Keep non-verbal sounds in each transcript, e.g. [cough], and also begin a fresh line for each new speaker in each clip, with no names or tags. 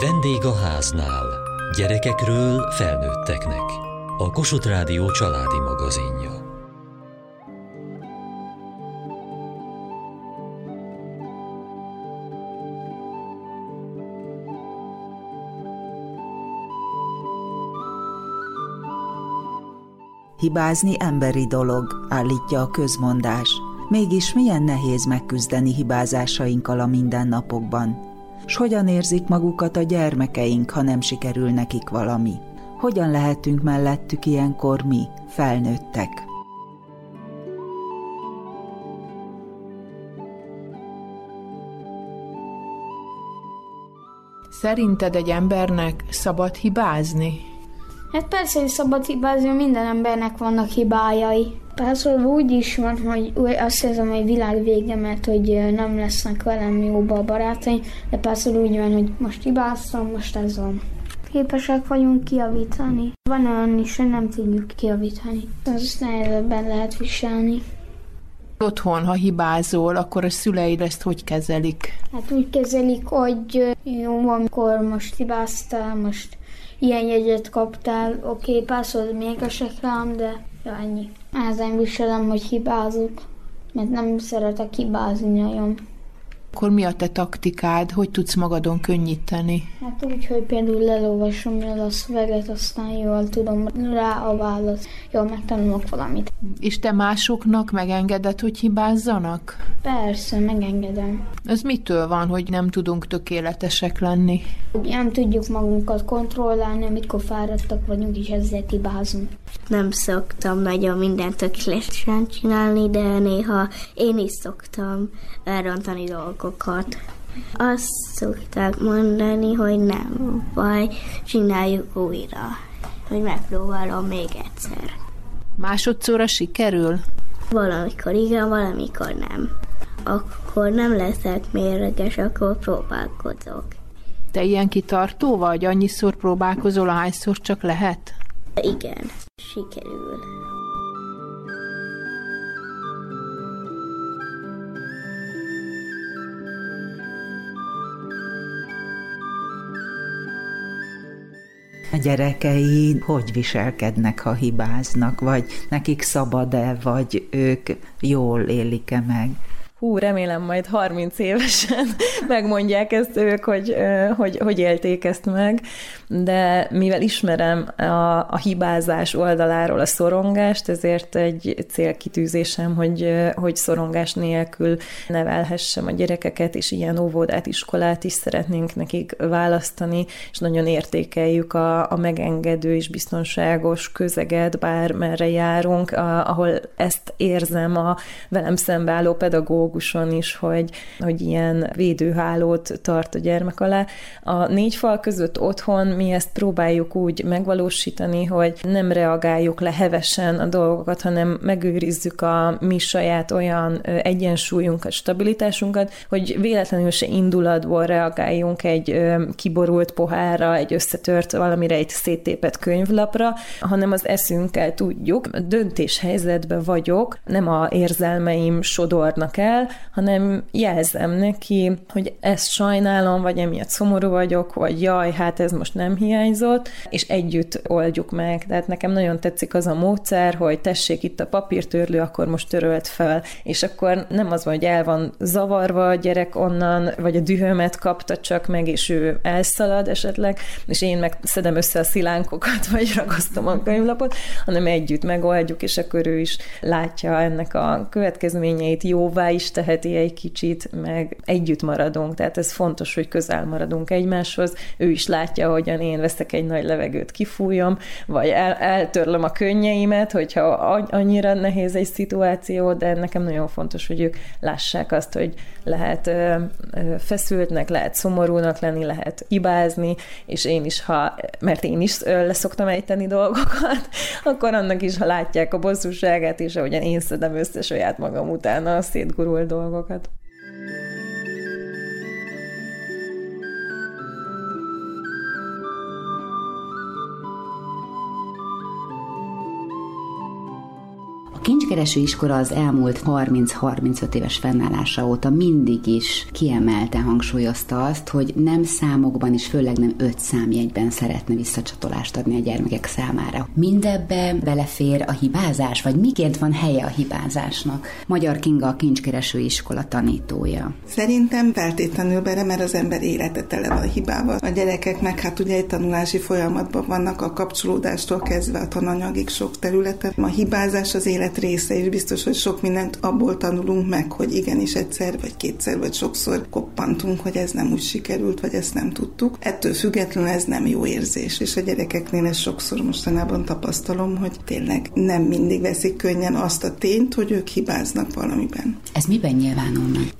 Vendég a háznál. Gyerekekről felnőtteknek. A Kossuth Rádió családi magazinja.
Hibázni emberi dolog, állítja a közmondás. Mégis milyen nehéz megküzdeni hibázásainkkal a mindennapokban s hogyan érzik magukat a gyermekeink, ha nem sikerül nekik valami. Hogyan lehetünk mellettük ilyenkor mi, felnőttek?
Szerinted egy embernek szabad hibázni?
Hát persze, hogy szabad hibázni, minden embernek vannak hibájai. Persze úgy is van, hogy azt érzem, hogy világ vége, mert hogy nem lesznek velem jóba a barátaim, de persze úgy van, hogy most hibáztam, most ez van. Képesek vagyunk kiavítani. Van olyan is, hogy nem tudjuk kiavítani. Az nehezebben lehet viselni.
Otthon, ha hibázol, akkor a szüleid ezt hogy kezelik?
Hát úgy kezelik, hogy jó, amikor most hibáztál, most ilyen jegyet kaptál, oké, okay, pászol még esek rám, de ja, ennyi. Ezen viselem, hogy hibázok, mert nem szeretek hibázni nagyon.
Akkor mi a te taktikád? Hogy tudsz magadon könnyíteni?
Hát úgy, hogy például lelolvasom el a szöveget, aztán jól tudom rá a választ, jól megtanulok valamit.
És te másoknak megengeded, hogy hibázzanak?
Persze, megengedem.
Ez mitől van, hogy nem tudunk tökéletesek lenni?
Nem tudjuk magunkat kontrollálni, amikor fáradtak vagyunk, és ezzel hibázunk.
Nem szoktam nagyon mindent tökéletesen csinálni, de néha én is szoktam elrontani dolgokat. Azt szokták mondani, hogy nem baj, csináljuk újra, hogy megpróbálom még egyszer.
Másodszorra sikerül?
Valamikor igen, valamikor nem. Akkor nem leszek mérges, akkor próbálkozok.
Te ilyen kitartó vagy? Annyiszor próbálkozol, ahányszor csak lehet?
Igen, sikerül.
A gyerekei hogy viselkednek, ha hibáznak, vagy nekik szabad-e, vagy ők jól élik-e meg?
Hú, remélem majd 30 évesen [laughs] megmondják ezt ők, hogy, hogy, hogy élték ezt meg, de mivel ismerem a, a hibázás oldaláról a szorongást, ezért egy célkitűzésem, hogy, hogy szorongás nélkül nevelhessem a gyerekeket, és ilyen óvodát, iskolát is szeretnénk nekik választani, és nagyon értékeljük a, a megengedő és biztonságos közeget, bármerre járunk, a, ahol ezt érzem a velem szembeálló pedagógus pedagóguson is, hogy, hogy ilyen védőhálót tart a gyermek alá. A négy fal között otthon mi ezt próbáljuk úgy megvalósítani, hogy nem reagáljuk le hevesen a dolgokat, hanem megőrizzük a mi saját olyan egyensúlyunkat, stabilitásunkat, hogy véletlenül se indulatból reagáljunk egy kiborult pohárra, egy összetört valamire, egy széttépet könyvlapra, hanem az eszünkkel tudjuk. Döntéshelyzetben vagyok, nem a érzelmeim sodornak el, hanem jelzem neki, hogy ezt sajnálom, vagy emiatt szomorú vagyok, vagy jaj, hát ez most nem hiányzott, és együtt oldjuk meg. Tehát nekem nagyon tetszik az a módszer, hogy tessék itt a papírtörlő, akkor most törölt fel, és akkor nem az van, hogy el van zavarva a gyerek onnan, vagy a dühömet kapta csak meg, és ő elszalad esetleg, és én meg szedem össze a szilánkokat, [laughs] vagy ragasztom a könyvlapot, hanem együtt megoldjuk, és akkor ő is látja ennek a következményeit, jóvá is teheti egy kicsit, meg együtt maradunk, tehát ez fontos, hogy közel maradunk egymáshoz. Ő is látja, hogyan én veszek egy nagy levegőt, kifújom, vagy el, eltörlöm a könnyeimet, hogyha annyira nehéz egy szituáció, de nekem nagyon fontos, hogy ők lássák azt, hogy lehet feszültnek, lehet szomorúnak lenni, lehet hibázni, és én is, ha, mert én is leszoktam ejteni dolgokat, [laughs] akkor annak is, ha látják a bosszúságát, és ahogyan én szedem össze saját magam utána a szétgurul dolgokat.
Kincskereső iskola az elmúlt 30-35 éves fennállása óta mindig is kiemelte hangsúlyozta azt, hogy nem számokban és főleg nem öt számjegyben szeretne visszacsatolást adni a gyermekek számára. Mindebbe belefér a hibázás, vagy miként van helye a hibázásnak? Magyar Kinga a kincskereső iskola tanítója.
Szerintem feltétlenül bele, mert az ember élete tele van hibával. A gyerekek meg hát ugye egy tanulási folyamatban vannak a kapcsolódástól kezdve a tananyagig sok területen. A hibázás az élet része, és biztos, hogy sok mindent abból tanulunk meg, hogy igenis egyszer, vagy kétszer, vagy sokszor koppantunk, hogy ez nem úgy sikerült, vagy ezt nem tudtuk. Ettől függetlenül ez nem jó érzés, és a gyerekeknél ez sokszor mostanában tapasztalom, hogy tényleg nem mindig veszik könnyen azt a tényt, hogy ők hibáznak valamiben.
Ez miben nyilvánul meg?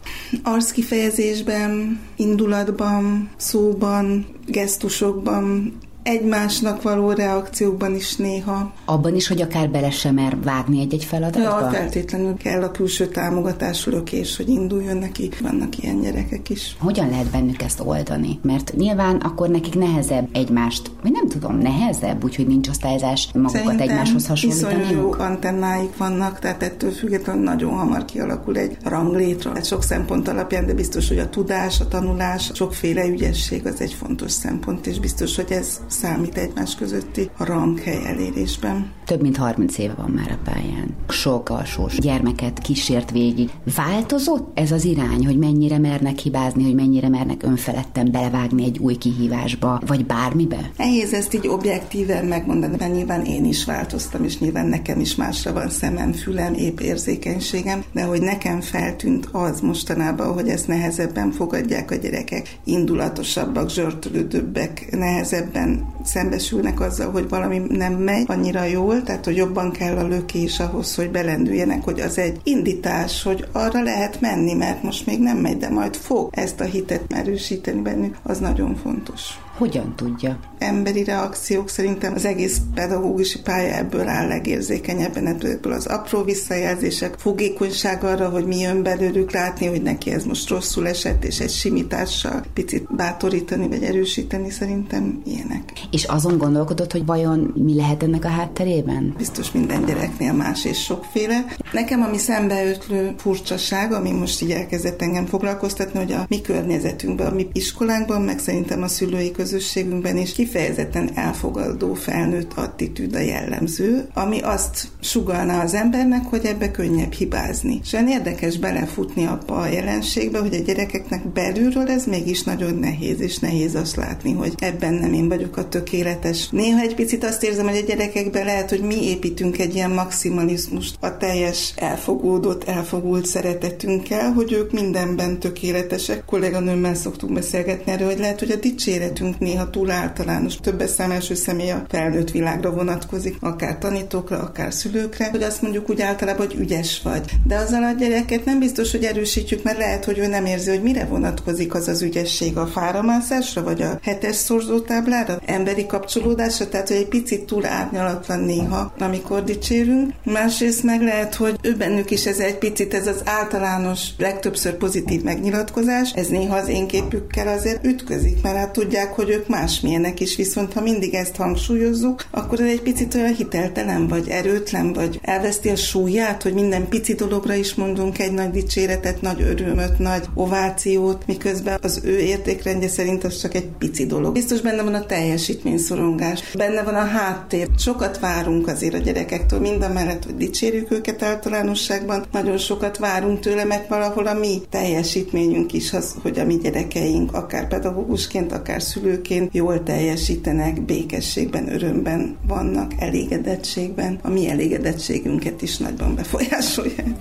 Arckifejezésben, indulatban, szóban, gesztusokban, egymásnak való reakciókban is néha.
Abban is, hogy akár bele sem mer vágni egy-egy feladatba?
Ja, feltétlenül kell a külső támogatás, lökés, hogy induljon neki. Vannak ilyen gyerekek is.
Hogyan lehet bennük ezt oldani? Mert nyilván akkor nekik nehezebb egymást, vagy nem tudom, nehezebb, úgyhogy nincs osztályzás magukat Szerintem egymáshoz hasonlítani.
jó antennáik vannak, tehát ettől függetlenül nagyon hamar kialakul egy ranglétra. Hát sok szempont alapján, de biztos, hogy a tudás, a tanulás, sokféle ügyesség az egy fontos szempont, és biztos, hogy ez számít egymás közötti ranghely elérésben.
Több mint 30 éve van már a pályán. Sok alsós gyermeket kísért végig. Változott ez az irány, hogy mennyire mernek hibázni, hogy mennyire mernek önfeledten belevágni egy új kihívásba, vagy bármibe?
Nehéz ezt így objektíven megmondani, mert nyilván én is változtam, és nyilván nekem is másra van szemem, fülem, épp érzékenységem, de hogy nekem feltűnt az mostanában, hogy ezt nehezebben fogadják a gyerekek, indulatosabbak, zsörtölődőbbek, nehezebben szembesülnek azzal, hogy valami nem megy annyira jól, tehát hogy jobban kell a lökés ahhoz, hogy belendüljenek, hogy az egy indítás, hogy arra lehet menni, mert most még nem megy, de majd fog ezt a hitet erősíteni bennük, az nagyon fontos.
Hogyan tudja?
Emberi reakciók szerintem az egész pedagógusi pálya ebből áll legérzékenyebben, ebből az apró visszajelzések, fogékonyság arra, hogy mi jön belőlük látni, hogy neki ez most rosszul esett, és egy simítással picit bátorítani vagy erősíteni, szerintem ilyenek.
És azon gondolkodott, hogy vajon mi lehet ennek a hátterében?
Biztos minden gyereknél más és sokféle. Nekem, ami szembeötlő furcsaság, ami most így elkezdett engem foglalkoztatni, hogy a mi környezetünkben, a mi iskolánkban, meg szerintem a szülői közösségünkben is kifejezetten elfogadó felnőtt attitűd a jellemző, ami azt sugalná az embernek, hogy ebbe könnyebb hibázni. És olyan érdekes belefutni abba a jelenségbe, hogy a gyerekeknek belülről ez mégis nagyon nehéz, és nehéz azt látni, hogy ebben nem én vagyok a tökéletes. Néha egy picit azt érzem, hogy a gyerekekben lehet, hogy mi építünk egy ilyen maximalizmust a teljes elfogódott, elfogult szeretetünkkel, hogy ők mindenben tökéletesek. Kolléganőmmel szoktunk beszélgetni erről, hogy lehet, hogy a dicséretünk nekünk néha túl általános, többes szám első személy a felnőtt világra vonatkozik, akár tanítókra, akár szülőkre, hogy azt mondjuk úgy általában, hogy ügyes vagy. De azzal a gyereket nem biztos, hogy erősítjük, mert lehet, hogy ő nem érzi, hogy mire vonatkozik az az ügyesség. A fáramászásra, vagy a hetes szorzótáblára, emberi kapcsolódásra, tehát hogy egy picit túl árnyalatlan néha, amikor dicsérünk. Másrészt meg lehet, hogy ő bennük is ez egy picit, ez az általános, legtöbbször pozitív megnyilatkozás, ez néha az én képükkel azért ütközik, mert hát tudják, hogy ők másmilyenek is, viszont ha mindig ezt hangsúlyozzuk, akkor ez egy picit olyan hiteltelen, vagy erőtlen, vagy elveszti a súlyát, hogy minden pici dologra is mondunk egy nagy dicséretet, nagy örömöt, nagy ovációt, miközben az ő értékrendje szerint az csak egy pici dolog. Biztos benne van a teljesítményszorongás, benne van a háttér. Sokat várunk azért a gyerekektől, mind a mellett, hogy dicsérjük őket általánosságban, nagyon sokat várunk tőle, mert valahol a mi teljesítményünk is az, hogy a mi gyerekeink, akár pedagógusként, akár szülő szülőként jól teljesítenek, békességben, örömben vannak, elégedettségben. A mi elégedettségünket is nagyban befolyásolják.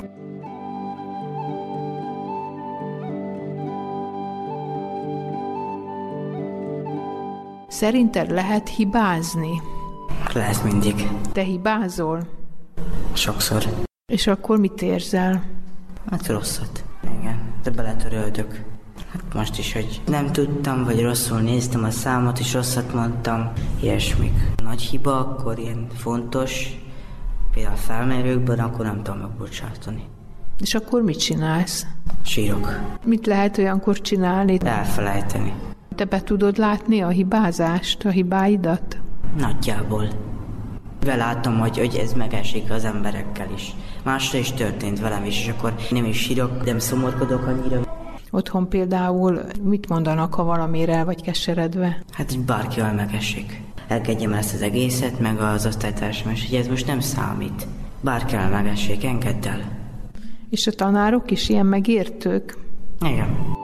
Szerinted lehet hibázni?
Lehet mindig.
Te hibázol?
Sokszor.
És akkor mit érzel?
Hát rosszat. Igen, de beletöröldök. Hát most is, hogy nem tudtam, vagy rosszul néztem a számot, és rosszat mondtam, ilyesmik. Nagy hiba, akkor ilyen fontos, például a felmérőkben, akkor nem tudom megbocsátani.
És akkor mit csinálsz?
Sírok.
Mit lehet olyankor csinálni?
Elfelejteni.
Te be tudod látni a hibázást, a hibáidat?
Nagyjából. Belátom, hogy, hogy ez megesik az emberekkel is. Másra is történt velem is, és akkor nem is sírok, nem szomorkodok annyira.
Otthon például mit mondanak, ha valamire vagy keseredve?
Hát, hogy bárkivel megesik. Elkedjem ezt az egészet, meg az osztálytársam, és hogy ez most nem számít. Bárkivel megessék, engedd el.
És a tanárok is ilyen megértők?
Igen.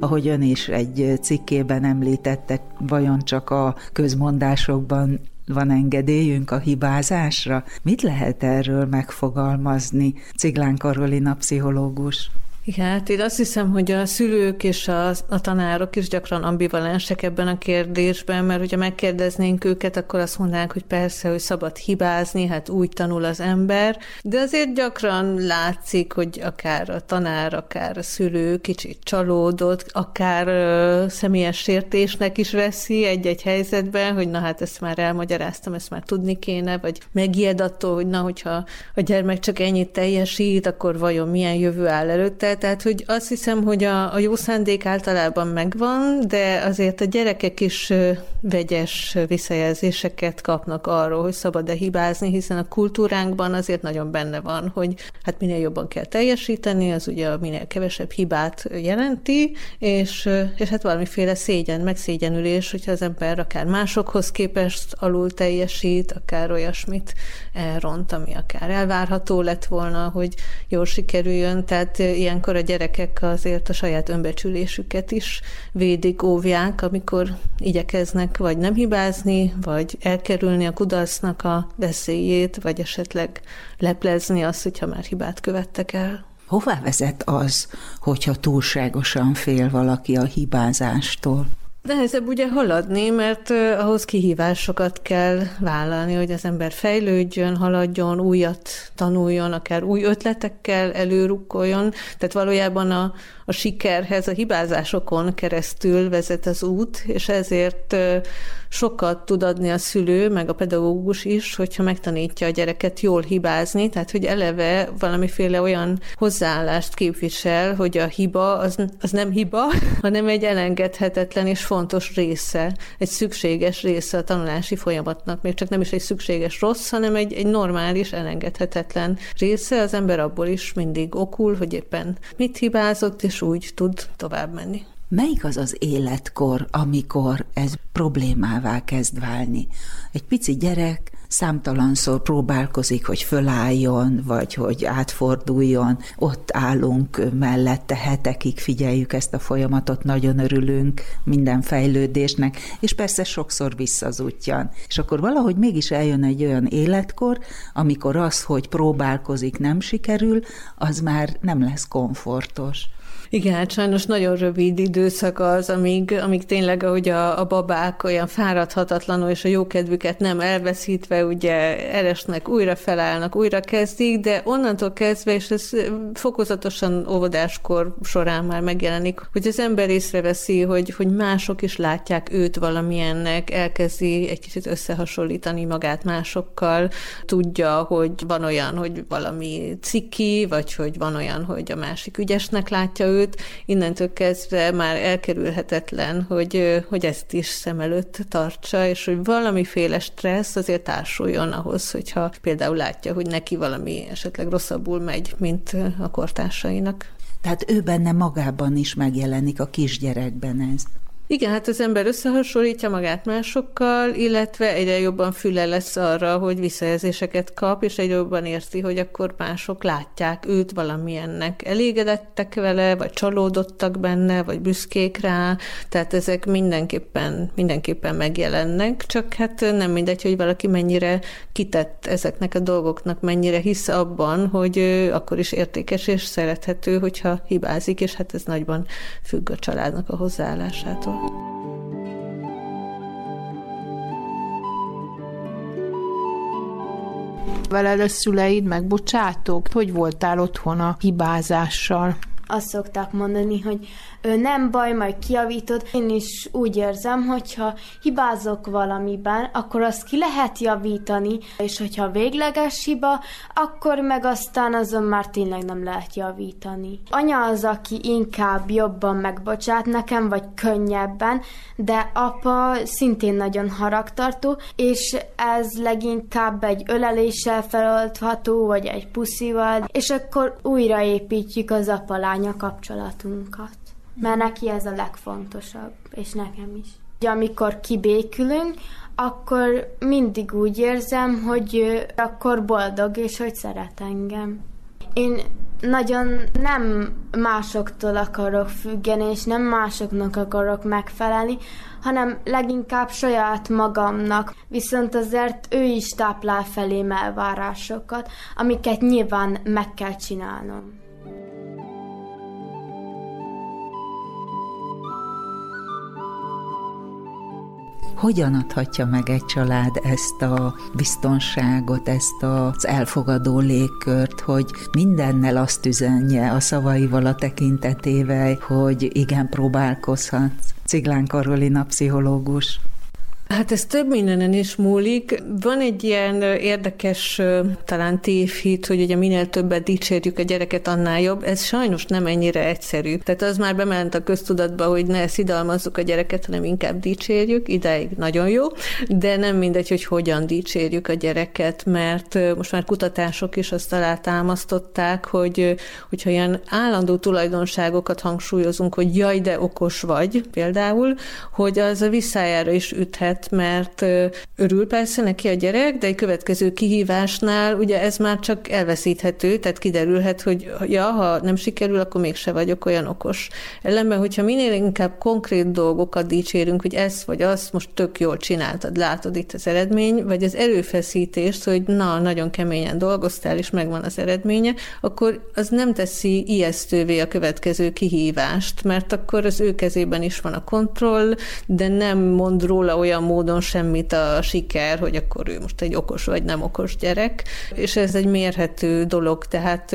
ahogy ön is egy cikkében említette, vajon csak a közmondásokban van engedélyünk a hibázásra? Mit lehet erről megfogalmazni? Ciglán Karolina pszichológus.
Igen, hát én azt hiszem, hogy a szülők és a, a tanárok is gyakran ambivalensek ebben a kérdésben, mert hogyha megkérdeznénk őket, akkor azt mondanák, hogy persze, hogy szabad hibázni, hát úgy tanul az ember, de azért gyakran látszik, hogy akár a tanár, akár a szülő kicsit csalódott, akár ö, személyes sértésnek is veszi egy-egy helyzetben, hogy na hát ezt már elmagyaráztam, ezt már tudni kéne, vagy megijed attól, hogy na, hogyha a gyermek csak ennyit teljesít, akkor vajon milyen jövő áll előtte, tehát hogy azt hiszem, hogy a, a jó szándék általában megvan, de azért a gyerekek is vegyes visszajelzéseket kapnak arról, hogy szabad-e hibázni, hiszen a kultúránkban azért nagyon benne van, hogy hát minél jobban kell teljesíteni, az ugye minél kevesebb hibát jelenti, és, és hát valamiféle szégyen, megszégyenülés, hogyha az ember akár másokhoz képest alul teljesít, akár olyasmit elront, ami akár elvárható lett volna, hogy jól sikerüljön, tehát ilyenkor ilyenkor a gyerekek azért a saját önbecsülésüket is védik, óvják, amikor igyekeznek vagy nem hibázni, vagy elkerülni a kudarcnak a veszélyét, vagy esetleg leplezni azt, hogyha már hibát követtek el.
Hová vezet az, hogyha túlságosan fél valaki a hibázástól?
Nehezebb ugye haladni, mert ahhoz kihívásokat kell vállalni, hogy az ember fejlődjön, haladjon, újat tanuljon, akár új ötletekkel előrukkoljon. Tehát valójában a, a sikerhez a hibázásokon keresztül vezet az út, és ezért sokat tud adni a szülő, meg a pedagógus is, hogyha megtanítja a gyereket jól hibázni, tehát hogy eleve valamiféle olyan hozzáállást képvisel, hogy a hiba az, az nem hiba, [laughs] hanem egy elengedhetetlen és fontos része, egy szükséges része a tanulási folyamatnak, még csak nem is egy szükséges rossz, hanem egy, egy normális, elengedhetetlen része. Az ember abból is mindig okul, hogy éppen mit hibázott, és úgy tud tovább menni.
Melyik az az életkor, amikor ez problémává kezd válni? Egy pici gyerek számtalanszor próbálkozik, hogy fölálljon, vagy hogy átforduljon. Ott állunk mellette, hetekig figyeljük ezt a folyamatot, nagyon örülünk minden fejlődésnek, és persze sokszor visszazutjan. És akkor valahogy mégis eljön egy olyan életkor, amikor az, hogy próbálkozik, nem sikerül, az már nem lesz komfortos.
Igen, hát sajnos nagyon rövid időszak az, amíg, amíg tényleg, ahogy a, a babák olyan fáradhatatlanul, és a jókedvüket nem elveszítve, ugye eresnek, újra felállnak, újra kezdik, de onnantól kezdve, és ez fokozatosan óvodáskor során már megjelenik, hogy az ember észreveszi, hogy, hogy mások is látják őt valamilyennek, elkezdi egy kicsit összehasonlítani magát másokkal, tudja, hogy van olyan, hogy valami ciki, vagy hogy van olyan, hogy a másik ügyesnek látja őt, őt, innentől kezdve már elkerülhetetlen, hogy, hogy ezt is szem előtt tartsa, és hogy valamiféle stressz azért társuljon ahhoz, hogyha például látja, hogy neki valami esetleg rosszabbul megy, mint a kortársainak.
Tehát ő benne magában is megjelenik a kisgyerekben ez.
Igen, hát az ember összehasonlítja magát másokkal, illetve egyre jobban füle lesz arra, hogy visszajelzéseket kap, és egyre jobban érti, hogy akkor mások látják őt valamilyennek. Elégedettek vele, vagy csalódottak benne, vagy büszkék rá, tehát ezek mindenképpen, mindenképpen megjelennek, csak hát nem mindegy, hogy valaki mennyire kitett ezeknek a dolgoknak, mennyire hisz abban, hogy akkor is értékes és szerethető, hogyha hibázik, és hát ez nagyban függ a családnak a hozzáállásától.
Veled a szüleid megbocsátók? Hogy voltál otthon a hibázással?
Azt szokták mondani, hogy nem baj, majd kiavítod. Én is úgy érzem, hogyha hibázok valamiben, akkor azt ki lehet javítani, és hogyha végleges hiba, akkor meg aztán azon már tényleg nem lehet javítani. Anya az, aki inkább jobban megbocsát nekem, vagy könnyebben, de apa szintén nagyon haragtartó, és ez leginkább egy öleléssel feloldható, vagy egy puszival, és akkor újraépítjük az apa-lánya kapcsolatunkat. Mert neki ez a legfontosabb, és nekem is. Amikor kibékülünk, akkor mindig úgy érzem, hogy akkor boldog, és hogy szeret engem. Én nagyon nem másoktól akarok függeni, és nem másoknak akarok megfelelni, hanem leginkább saját magamnak. Viszont azért ő is táplál felém elvárásokat, amiket nyilván meg kell csinálnom.
Hogyan adhatja meg egy család ezt a biztonságot, ezt az elfogadó légkört, hogy mindennel azt üzenje a szavaival, a tekintetével, hogy igen, próbálkozhatsz. Ciglán Karolina pszichológus.
Hát ez több mindenen is múlik. Van egy ilyen érdekes talán tévhit, hogy ugye minél többet dicsérjük a gyereket, annál jobb. Ez sajnos nem ennyire egyszerű. Tehát az már bement a köztudatba, hogy ne szidalmazzuk a gyereket, hanem inkább dicsérjük. Ideig nagyon jó, de nem mindegy, hogy hogyan dicsérjük a gyereket, mert most már kutatások is azt alátámasztották, hogy hogyha ilyen állandó tulajdonságokat hangsúlyozunk, hogy jaj, de okos vagy például, hogy az a visszájára is üthet lehet, mert örül persze neki a gyerek, de egy következő kihívásnál ugye ez már csak elveszíthető, tehát kiderülhet, hogy ja, ha nem sikerül, akkor mégse vagyok olyan okos. Ellenben, hogyha minél inkább konkrét dolgokat dicsérünk, hogy ezt vagy azt most tök jól csináltad, látod itt az eredmény, vagy az erőfeszítést, hogy na, nagyon keményen dolgoztál, és megvan az eredménye, akkor az nem teszi ijesztővé a következő kihívást, mert akkor az ő kezében is van a kontroll, de nem mond róla olyan módon semmit a siker, hogy akkor ő most egy okos vagy nem okos gyerek, és ez egy mérhető dolog, tehát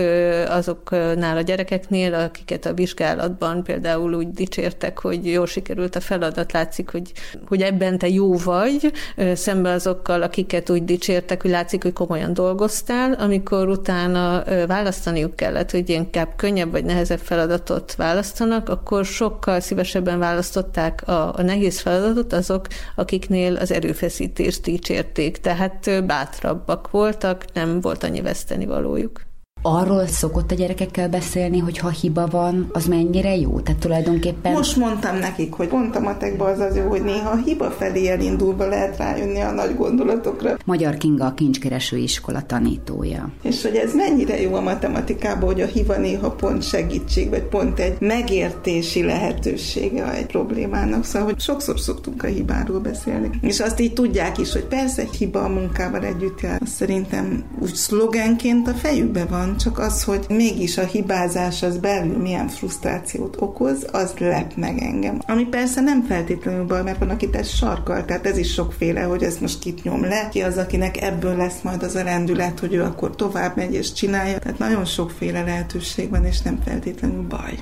azoknál a gyerekeknél, akiket a vizsgálatban például úgy dicsértek, hogy jól sikerült a feladat, látszik, hogy, hogy ebben te jó vagy, szemben azokkal, akiket úgy dicsértek, hogy látszik, hogy komolyan dolgoztál, amikor utána választaniuk kellett, hogy inkább könnyebb vagy nehezebb feladatot választanak, akkor sokkal szívesebben választották a, a nehéz feladatot azok, akik akiknél az erőfeszítést dicsérték, tehát bátrabbak voltak, nem volt annyi vesztenivalójuk.
Arról szokott a gyerekekkel beszélni, hogy ha hiba van, az mennyire jó? Tehát tulajdonképpen...
Most mondtam nekik, hogy pont a matekban az az jó, hogy néha a hiba felé elindulva lehet rájönni a nagy gondolatokra.
Magyar Kinga a kincskereső iskola tanítója.
És hogy ez mennyire jó a matematikában, hogy a hiba néha pont segítség, vagy pont egy megértési lehetősége egy problémának. Szóval, hogy sokszor szoktunk a hibáról beszélni. És azt így tudják is, hogy persze egy hiba a munkával együtt jár. Azt szerintem úgy szlogenként a fejükbe van, csak az, hogy mégis a hibázás az belül milyen frusztrációt okoz, az lep meg engem. Ami persze nem feltétlenül baj, mert van, akit ez sarkal, tehát ez is sokféle, hogy ez most kit nyom le, ki az, akinek ebből lesz majd az a rendület, hogy ő akkor tovább megy és csinálja. Tehát nagyon sokféle lehetőség van, és nem feltétlenül baj.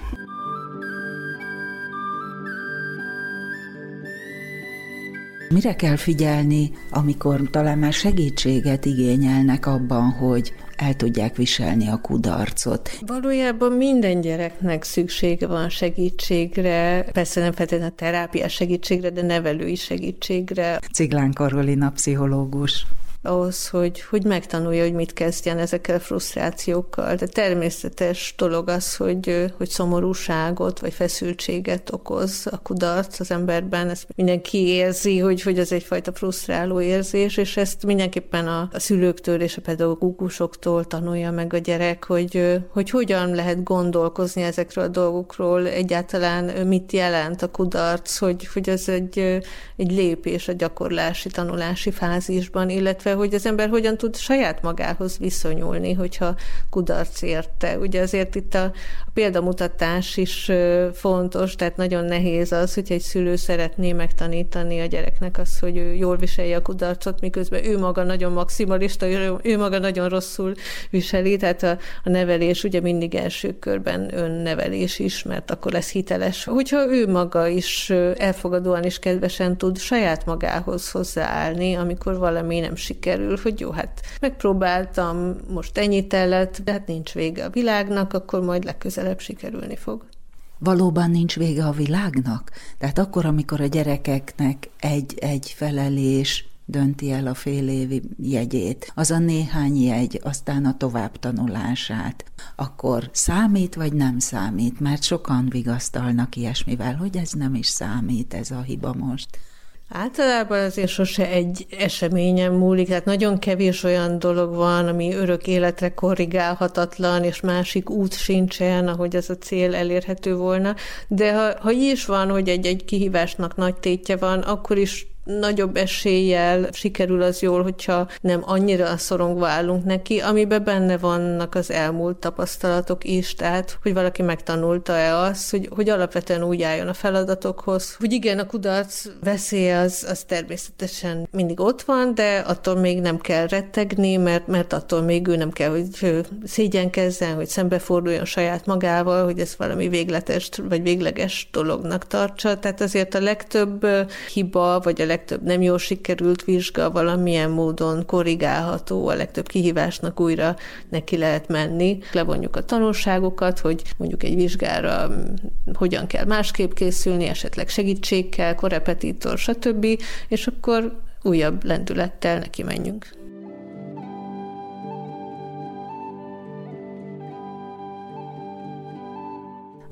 Mire kell figyelni, amikor talán már segítséget igényelnek abban, hogy el tudják viselni a kudarcot.
Valójában minden gyereknek szüksége van segítségre, persze nem feltétlenül a terápiás segítségre, de nevelői segítségre.
Ciglán Karolina pszichológus
ahhoz, hogy, hogy megtanulja, hogy mit kezdjen ezekkel a frusztrációkkal. De természetes dolog az, hogy, hogy szomorúságot vagy feszültséget okoz a kudarc az emberben. Ezt mindenki érzi, hogy, hogy ez egyfajta frusztráló érzés, és ezt mindenképpen a, a szülőktől és a pedagógusoktól tanulja meg a gyerek, hogy, hogy hogyan lehet gondolkozni ezekről a dolgokról, egyáltalán mit jelent a kudarc, hogy, hogy ez egy, egy lépés a gyakorlási, tanulási fázisban, illetve illetve hogy az ember hogyan tud saját magához viszonyulni, hogyha kudarc érte. Ugye azért itt a, a példamutatás is fontos, tehát nagyon nehéz az, hogy egy szülő szeretné megtanítani a gyereknek azt, hogy ő jól viselje a kudarcot, miközben ő maga nagyon maximalista, ő, ő maga nagyon rosszul viseli, tehát a, a nevelés ugye mindig első körben önnevelés is, mert akkor lesz hiteles. Hogyha ő maga is elfogadóan és kedvesen tud saját magához hozzáállni, amikor valami nem sikerül, hogy jó, hát megpróbáltam, most ennyit lett, de hát nincs vége a világnak, akkor majd legközelebb sikerülni fog
valóban nincs vége a világnak? Tehát akkor, amikor a gyerekeknek egy-egy felelés dönti el a fél évi jegyét, az a néhány jegy, aztán a továbbtanulását, akkor számít vagy nem számít? Mert sokan vigasztalnak ilyesmivel, hogy ez nem is számít, ez a hiba most.
Általában azért sose egy eseményen múlik, tehát nagyon kevés olyan dolog van, ami örök életre korrigálhatatlan, és másik út sincsen, ahogy ez a cél elérhető volna. De ha, ha így is van, hogy egy-egy kihívásnak nagy tétje van, akkor is nagyobb eséllyel sikerül az jól, hogyha nem annyira szorongva állunk neki, amiben benne vannak az elmúlt tapasztalatok is, tehát hogy valaki megtanulta-e azt, hogy, hogy alapvetően úgy álljon a feladatokhoz, hogy igen, a kudarc veszélye az, az természetesen mindig ott van, de attól még nem kell rettegni, mert, mert attól még ő nem kell, hogy szégyenkezzen, hogy szembeforduljon saját magával, hogy ez valami végletes vagy végleges dolognak tartsa. Tehát azért a legtöbb hiba, vagy a legtöbb nem jól sikerült vizsga valamilyen módon korrigálható, a legtöbb kihívásnak újra neki lehet menni. Levonjuk a tanulságokat, hogy mondjuk egy vizsgára hogyan kell másképp készülni, esetleg segítségkel, korepetitor, stb., és akkor újabb lendülettel neki menjünk.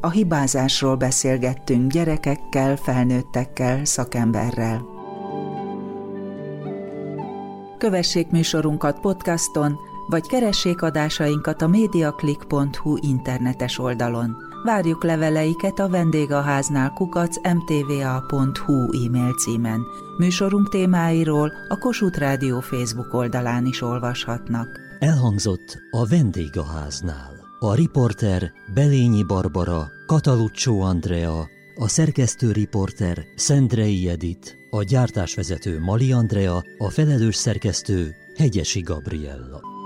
A hibázásról beszélgettünk gyerekekkel, felnőttekkel, szakemberrel. Kövessék műsorunkat podcaston, vagy keressék adásainkat a mediaclick.hu internetes oldalon. Várjuk leveleiket a vendégháznál kukac mtva.hu e-mail címen. Műsorunk témáiról a Kossuth Rádió Facebook oldalán is olvashatnak.
Elhangzott a vendégháznál. A riporter Belényi Barbara, Kataluccio Andrea, a szerkesztő riporter Szendrei Edit, a gyártásvezető Mali Andrea, a felelős szerkesztő Hegyesi Gabriella.